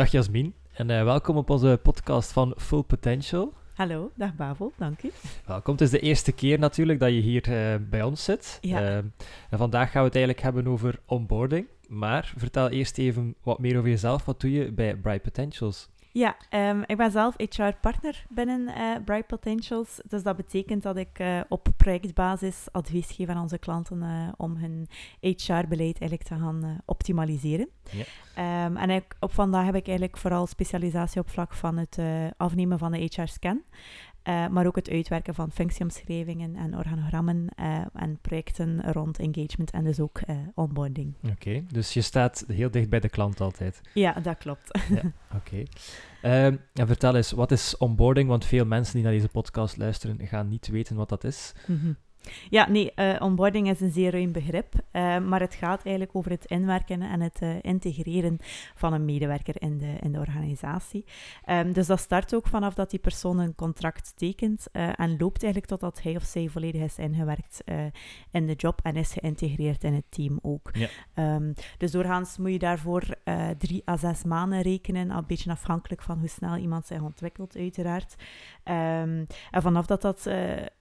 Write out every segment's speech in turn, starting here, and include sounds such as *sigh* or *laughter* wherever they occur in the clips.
Dag Jasmin en uh, welkom op onze podcast van Full Potential. Hallo, dag Bavel, dank u. Welkom, het is de eerste keer natuurlijk dat je hier uh, bij ons zit. Ja. Uh, en vandaag gaan we het eigenlijk hebben over onboarding. Maar vertel eerst even wat meer over jezelf. Wat doe je bij Bright Potentials? Ja, um, ik ben zelf HR-partner binnen uh, Bright Potentials. Dus dat betekent dat ik uh, op projectbasis advies geef aan onze klanten uh, om hun HR-beleid eigenlijk te gaan optimaliseren. Ja. Um, en ik, op vandaag heb ik eigenlijk vooral specialisatie op vlak van het afnemen van de HR-scan. Uh, maar ook het uitwerken van functieomschrijvingen en organogrammen uh, en projecten rond engagement en dus ook uh, onboarding. Oké, okay, dus je staat heel dicht bij de klant altijd. Ja, dat klopt. ja, Oké. Okay. Ehm, en vertel eens, wat is onboarding? Want veel mensen die naar deze podcast luisteren gaan niet weten wat dat is. Mm -hmm. Ja, nee, uh, onboarding is een zeer ruim begrip, uh, maar het gaat eigenlijk over het inwerken en het uh, integreren van een medewerker in de, in de organisatie. Um, dus dat start ook vanaf dat die persoon een contract tekent en loopt eigenlijk totdat hij of zij volledig is ingewerkt in de job en is geïntegreerd in het team ook. Ja. Um, dus doorgaans moet je daarvoor drie à zes maanden rekenen, een beetje afhankelijk van hoe snel iemand zich ontwikkelt uiteraard. Um, en vanaf dat dat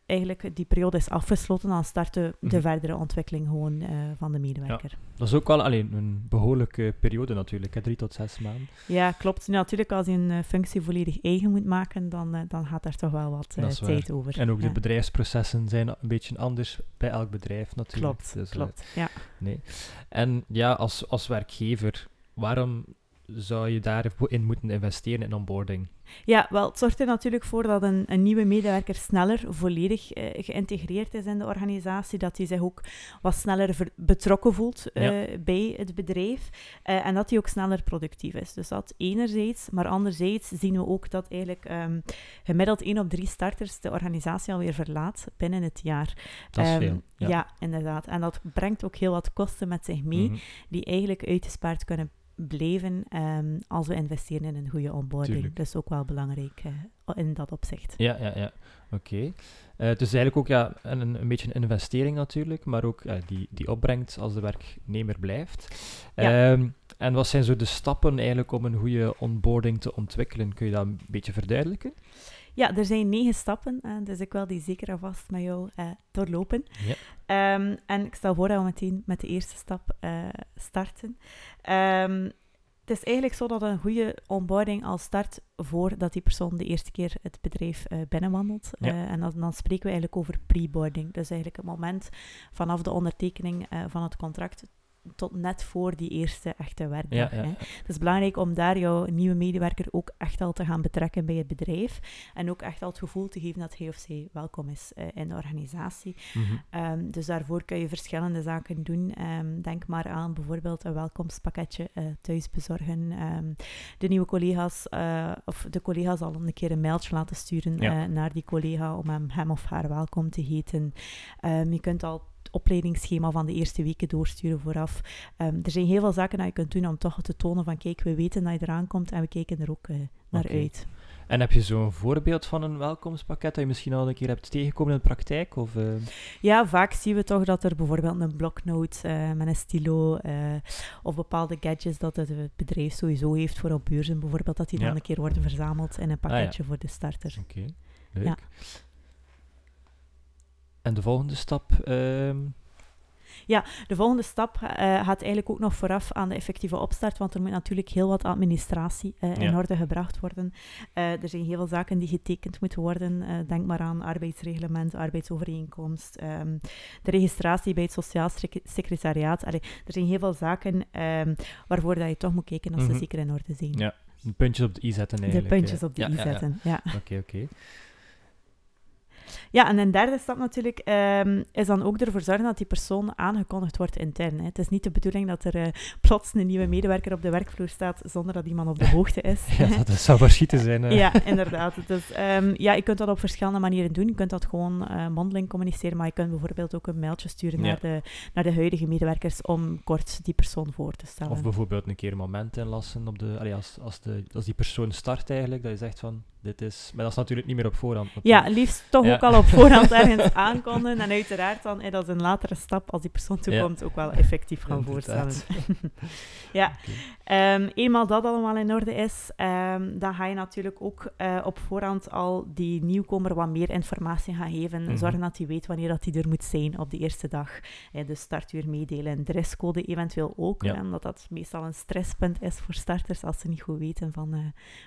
eigenlijk die periode is afgesloten, dan start de, de Mhm. verdere ontwikkeling gewoon uh, van de medewerker. Dat is ook wel alleen een behoorlijke periode natuurlijk, hè? drie tot zes maanden. Ja, klopt. Natuurlijk, als je een uh, functie volledig eigen moet maken, dan, uh, dan gaat daar toch wel wat tijd waar. over. En ook ja. de bedrijfsprocessen zijn een beetje anders bij elk bedrijf natuurlijk. Klopt, dus, klopt. ja. Nee. En ja, als, als werkgever, waarom zou je daarin moeten investeren in onboarding? Ja, wel, het zorgt er natuurlijk voor dat een, een nieuwe medewerker sneller volledig uh, geïntegreerd is in de organisatie, dat hij zich ook wat sneller betrokken voelt uh, ja. bij het bedrijf uh, en dat hij ook sneller productief is. Dus dat enerzijds, maar anderzijds zien we ook dat eigenlijk um, gemiddeld 1 op 3 starters de organisatie alweer verlaat binnen het jaar. Dat is um, veel. Ja. ja. inderdaad. En dat brengt ook heel wat kosten met zich mee, Mhm. die eigenlijk uitgespaard kunnen blijven um, als we investeren in een goede onboarding. Tuurlijk. Is ook wel belangrijk uh, in dat opzicht. Ja, ja, ja. Oké. Okay. Uh, het is eigenlijk ook ja, een, een beetje een investering natuurlijk, maar ook uh, die, die opbrengt als de werknemer blijft. Ja. Um, en wat zijn zo de stappen eigenlijk om een goede onboarding te ontwikkelen? Kun je dat een beetje verduidelijken? Ja, er zijn negen stappen, uh, dus ik wil die zeker alvast met jou uh, doorlopen. Ja. Um, en ik stel voor dat we meteen met de eerste stap uh, starten. Um, het is eigenlijk zo dat een goede onboarding al start voordat die persoon de eerste keer het bedrijf uh, binnenwandelt. Ja. Uh, en dan, dan, spreken we eigenlijk over preboarding. Dus eigenlijk het moment vanaf de ondertekening uh, van het contract tot net voor die eerste echte werkdag. Ja, ja, ja. Het is belangrijk om daar jouw nieuwe medewerker ook echt al te gaan betrekken bij het bedrijf. En ook echt al het gevoel te geven dat hij of zij welkom is uh, in de organisatie. Mm -hmm. um, dus daarvoor kun je verschillende zaken doen. Um, denk maar aan bijvoorbeeld een welkomstpakketje uh, thuis bezorgen. Um, de nieuwe collega's, uh, of de collega's al een keer een mailtje laten sturen ja. naar die collega om hem, hem of haar welkom te heten. je kunt al opleidingsschema van de eerste weken doorsturen vooraf. Um, er zijn heel veel zaken dat je kunt doen om toch te tonen van kijk, we weten dat je eraan komt en we kijken er ook uh, naar okay. uit. En heb je zo'n voorbeeld van een welkomstpakket dat je misschien al een keer hebt tegengekomen in de praktijk? Of, uh... Ja, vaak zien we toch dat er bijvoorbeeld een bloknote uh, met een stilo uh, of bepaalde gadgets dat het bedrijf sowieso heeft voor op beurzen bijvoorbeeld, dat die ja. dan een keer worden verzameld in een pakketje ah, ja. voor de starter. Oké, okay. leuk. Ja. En de volgende stap? Uh... Ja, de volgende stap uh, gaat eigenlijk ook nog vooraf aan de effectieve opstart, want er moet natuurlijk heel wat administratie uh, in Ja. orde gebracht worden. Uh, er zijn heel veel zaken die getekend moeten worden. denk maar aan arbeidsreglement, arbeidsovereenkomst, um, de registratie bij het Sociaal Secretariaat. Allee, er zijn heel veel zaken um, waarvoor dat je toch moet kijken als Mhm. ze zeker in orde zijn. Ja, de puntjes op de i zetten eigenlijk. De puntjes op de ja, i zetten, ja. ja. Oké, oké. Ja, en een derde stap natuurlijk um, is dan ook ervoor zorgen dat die persoon aangekondigd wordt intern. Hè. Het is niet de bedoeling dat er uh, plots een nieuwe medewerker op de werkvloer staat zonder dat iemand op de *laughs* hoogte is. ja, dat, dat zou verschieten zijn. Ja, inderdaad. Dus um, ja, je kunt dat op verschillende manieren doen. Je kunt dat gewoon uh, mondeling communiceren, maar je kunt bijvoorbeeld ook een mailtje sturen Ja. naar, de, naar de huidige medewerkers om kort die persoon voor te stellen. Of bijvoorbeeld een keer een moment inlassen op de, allee, als, als, de, als die persoon start eigenlijk, dat je zegt van, dit is... Maar dat is natuurlijk niet meer op voorhand. Ja, liefst toch Ja. ook al op voorhand ergens aankondigen en uiteraard dan dat is een latere stap als die persoon toekomt ook wel effectief gaan voorstellen. *laughs* ja, um, eenmaal dat allemaal in orde is, um, dan ga je natuurlijk ook uh, op voorhand al die nieuwkomer wat meer informatie gaan geven. Mm Zorgen dat hij weet wanneer dat hij er moet zijn op de eerste dag. Uh, de startuur meedelen, dresscode eventueel ook, ja. omdat dat meestal een stresspunt is voor starters als ze niet goed weten van uh,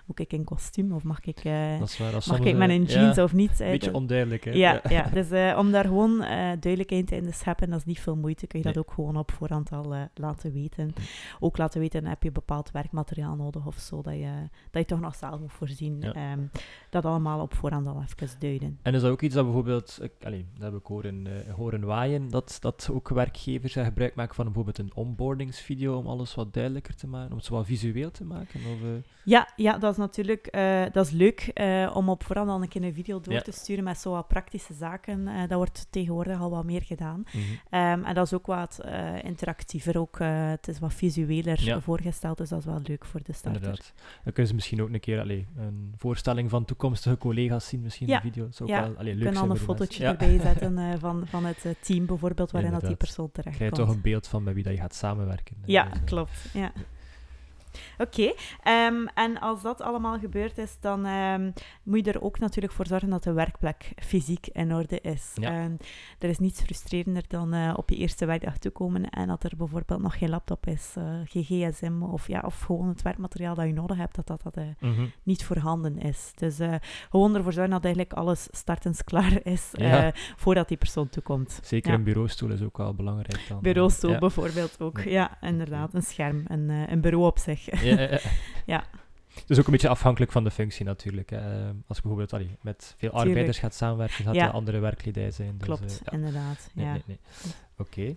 moet ik in kostuum of mag ik, waar, mag ik met een jeans of niet. Een beetje onduidelijk, hè? Ja, ja. *laughs* dus om daar gewoon duidelijkheid in te scheppen, dat is niet veel moeite, kun je dat ook gewoon op voorhand al laten weten. Ook laten weten, heb je bepaald werkmateriaal nodig of zo, dat je, dat je toch nog zelf moet voorzien. Um, dat allemaal op voorhand al even duiden. En is dat ook iets dat bijvoorbeeld, allez, dat heb ik horen, uh, horen waaien, dat, dat ook werkgevers gebruik maken van bijvoorbeeld een onboardingsvideo om alles wat duidelijker te maken, om het zo wat visueel te maken? Of, uh... ja, ja, dat is natuurlijk uh, dat is leuk om op voorhand al een keer een video door te sturen met zo wat praktische zaken. dat wordt tegenwoordig al wat meer gedaan. Mm -hmm. um, en dat is ook wat interactiever, ook, het is wat visueler ja. voorgesteld, dus dat is wel leuk voor de starter. Inderdaad. Dan kunnen ze misschien ook een keer allez, een voorstelling van toekomstige collega's zien, misschien ja. een video. Zou ja. wel, allee, leuk kunnen al een fotootje erbij zetten uh, van, van het uh, team bijvoorbeeld, waarin dat die persoon terecht Krijg je toch een beeld van met wie dat je gaat samenwerken. Ja, dus, klopt. Ja. Oké, okay. um, en als dat allemaal gebeurd is, dan um, moet je er ook natuurlijk voor zorgen dat de werkplek fysiek in orde is. Ja. Um, er is niets frustrerender dan uh, op je eerste werkdag toekomen en dat er bijvoorbeeld nog geen laptop is, uh, geen gsm of, ja, of gewoon het werkmateriaal dat je nodig hebt, dat dat, dat uh, mm -hmm. niet voorhanden is. Dus gewoon ervoor zorgen dat eigenlijk alles startens *laughs* klaar is ja. voordat die persoon toekomt. Zeker ja. een bureaustoel is ook wel belangrijk dan. Bureaustoel bijvoorbeeld ook, ja, inderdaad. Een scherm, een, een bureau op zich. *laughs* Ja, ja, ja. Dus ook een beetje afhankelijk van de functie natuurlijk. Hè. Als je bijvoorbeeld allee, met veel Tuurlijk. arbeiders gaat samenwerken, gaat ja. er andere werkledij zijn. Dus, Klopt, uh, ja. inderdaad. Nee, ja. nee, nee. Oké. Okay.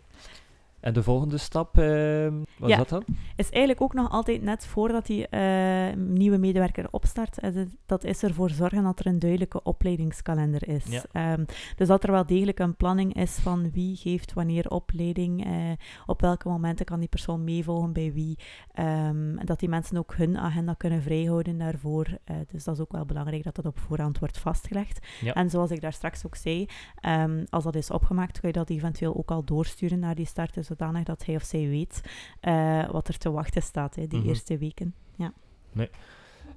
En de volgende stap, uh, wat ja, is dat dan? Is eigenlijk ook nog altijd net voordat die uh, nieuwe medewerker opstart. Dat is ervoor zorgen dat er een duidelijke opleidingskalender is. Ja. Um, dus dat er wel degelijk een planning is van wie geeft wanneer opleiding, uh, op welke momenten kan die persoon meevolgen bij wie. Um, dat die mensen ook hun agenda kunnen vrijhouden daarvoor. dus dat is ook wel belangrijk dat dat op voorhand wordt vastgelegd. Ja. En zoals ik daar straks ook zei, um, als dat is opgemaakt, kun je dat eventueel ook al doorsturen naar die starters zodanig dat hij of zij weet uh, wat er te wachten staat, hè, die mm -hmm. eerste weken. Ja. Nee.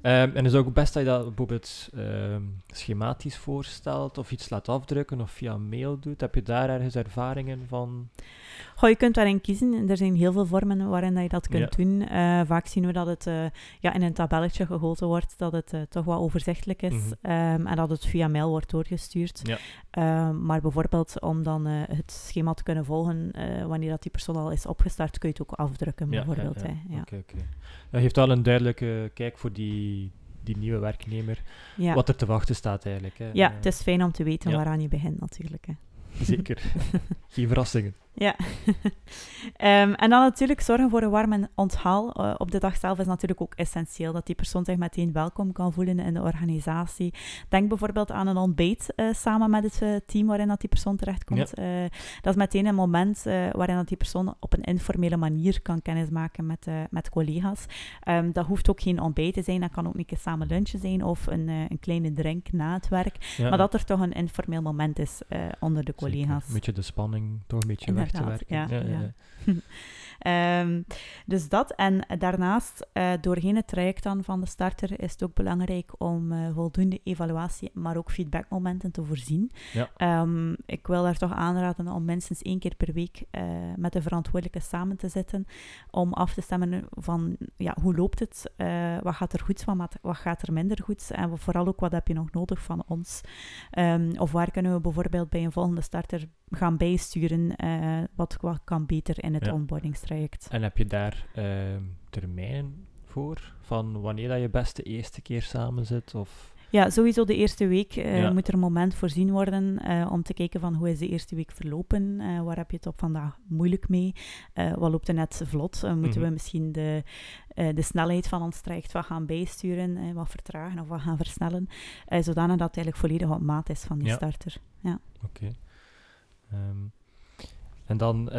Um, en is ook best dat je dat bijvoorbeeld um, schematisch voorstelt of iets laat afdrukken of via mail doet. Heb je daar ergens ervaringen van? Goh, je kunt daarin kiezen. Er zijn heel veel vormen waarin dat je dat kunt ja. doen. Uh, vaak zien we dat het uh, ja, in een tabelletje gegoten wordt, dat het uh, toch wel overzichtelijk is mm -hmm. um, en dat het via mail wordt doorgestuurd. Ja. Maar bijvoorbeeld om dan het schema te kunnen volgen wanneer dat die persoon al is opgestart, kun je het ook afdrukken. Bijvoorbeeld, ja, ja. Oké, oké. Dat geeft wel een duidelijke kijk voor die, die nieuwe werknemer, wat er te wachten staat eigenlijk. Hè. Ja, het is fijn om te weten waaraan je begint natuurlijk. Hè. Zeker. *laughs* Geen verrassingen. Ja. um, *laughs* en dan natuurlijk zorgen voor een warm onthaal. Uh, op de dag zelf is natuurlijk ook essentieel dat die persoon zich meteen welkom kan voelen in de organisatie. Denk bijvoorbeeld aan een ontbijt uh, samen met het uh, team waarin dat die persoon terechtkomt. Ja. dat is meteen een moment waarin dat die persoon op een informele manier kan kennismaken met, met collega's. Um, dat hoeft ook geen ontbijt te zijn, dat kan ook een keer samen lunchen zijn of een, een kleine drink na het werk. Ja. Maar dat er toch een informeel moment is onder de collega's. Zeker. Een beetje de spanning toch een beetje weg te werken. Ja, ja, ja. um, *laughs* dus dat. En daarnaast, uh, doorheen het traject dan van de starter, is het ook belangrijk om uh, voldoende evaluatie, maar ook feedbackmomenten te voorzien. Ja. Um, ik wil daar toch aanraden om minstens één keer per week uh, met de verantwoordelijke samen te zitten, om af te stemmen van ja, hoe loopt het, wat gaat er goed van, wat gaat er minder goed, en vooral ook wat heb je nog nodig van ons. Um, of waar kunnen we bijvoorbeeld bij een volgende starter gaan bijsturen, wat, wat kan beter in het ja. onboardingstraject. En heb je daar uh, termijnen voor? Van wanneer dat je best de eerste keer samen zit? Of? Ja, sowieso de eerste week uh, ja. moet er een moment voorzien worden uh, om te kijken van hoe is de eerste week verlopen, uh, waar heb je het op vandaag moeilijk mee, wat loopt er net vlot, moeten mm -hmm. we misschien de, de snelheid van ons traject wat gaan bijsturen, wat vertragen of wat gaan versnellen, zodanig dat het eigenlijk volledig op maat is van die ja. starter. Ja. Oké. Okay. Um, en dan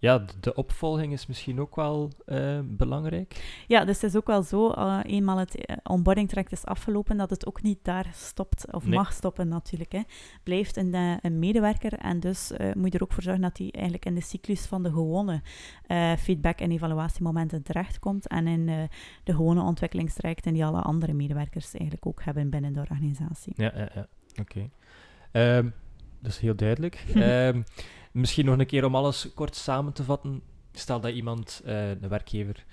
ja, de, opvolging is misschien ook wel eh, belangrijk. Ja, dus het is ook wel zo, uh, eenmaal het uh, onboarding traject is afgelopen, dat het ook niet daar stopt, of Nee. mag stoppen natuurlijk. Hè. Blijft een, eh, een medewerker en dus eh, moet je er ook voor zorgen dat hij eigenlijk in de cyclus van de gewone eh, feedback- en evaluatiemomenten terechtkomt en in eh, de gewone ontwikkelingstrajecten die alle andere medewerkers eigenlijk ook hebben binnen de organisatie. Ja, ja, ja. oké. Ehm, dat is heel duidelijk. *laughs* Ehm, misschien nog een keer om alles kort samen te vatten. Stel dat iemand, eh een werkgever,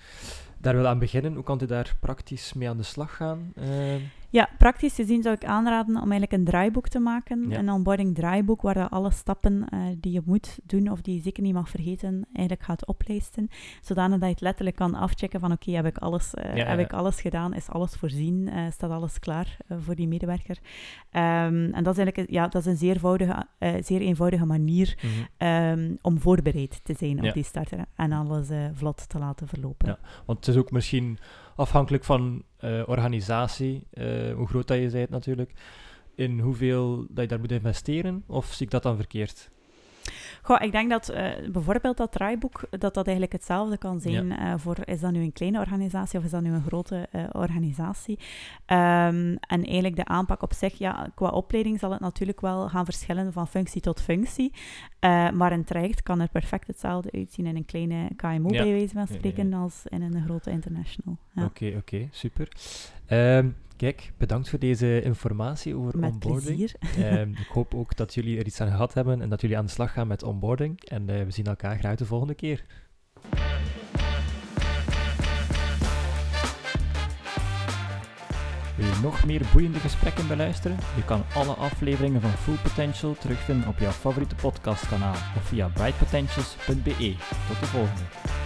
daar wil aan beginnen. Hoe kan hij daar praktisch mee aan de slag gaan? Ehm, Ja, praktisch gezien zou ik aanraden om eigenlijk een draaiboek te maken. Ja. Een onboarding draaiboek waar je alle stappen eh, die je moet doen of die je zeker niet mag vergeten, eigenlijk gaat oplijsten. Zodanig dat je het letterlijk kan afchecken van oké, heb, ik alles, eh, Ja, heb ik alles gedaan? Is alles voorzien? Eh, staat alles klaar voor die medewerker? Ehm, en dat is eigenlijk een- ja, dat is een zeer, eenvoudige, zeer eenvoudige manier mhm. ehm, om voorbereid te zijn Ja. op die starter en alles vlot te laten verlopen. Ja. Want het is ook misschien afhankelijk van eh, organisatie, eh, hoe groot dat je bent natuurlijk, in hoeveel dat je daar moet investeren, of zie ik dat dan verkeerd? Goh, ik denk dat eh, bijvoorbeeld dat draaiboek, dat dat eigenlijk hetzelfde kan zijn eh, voor, is dat nu een kleine organisatie of is dat nu een grote eh, organisatie. Ehm, en eigenlijk de aanpak op zich, ja, qua opleiding zal het natuurlijk wel gaan verschillen van functie tot functie. Maar een traject kan er perfect hetzelfde uitzien in een kleine KMO, Ja. bij wijze van spreken, ja. als in een grote international. Ja. Oké, oké, super. Ehm, kijk, bedankt voor deze informatie over Met onboarding. Ehm, *laughs* ik hoop ook dat jullie er iets aan gehad hebben en dat jullie aan de slag gaan met onboarding. En eh, we zien elkaar graag de volgende keer. Wil je nog meer boeiende gesprekken beluisteren? Je kan alle afleveringen van Full Potential terugvinden op jouw favoriete podcastkanaal of via brightpotentials.be. Tot de volgende.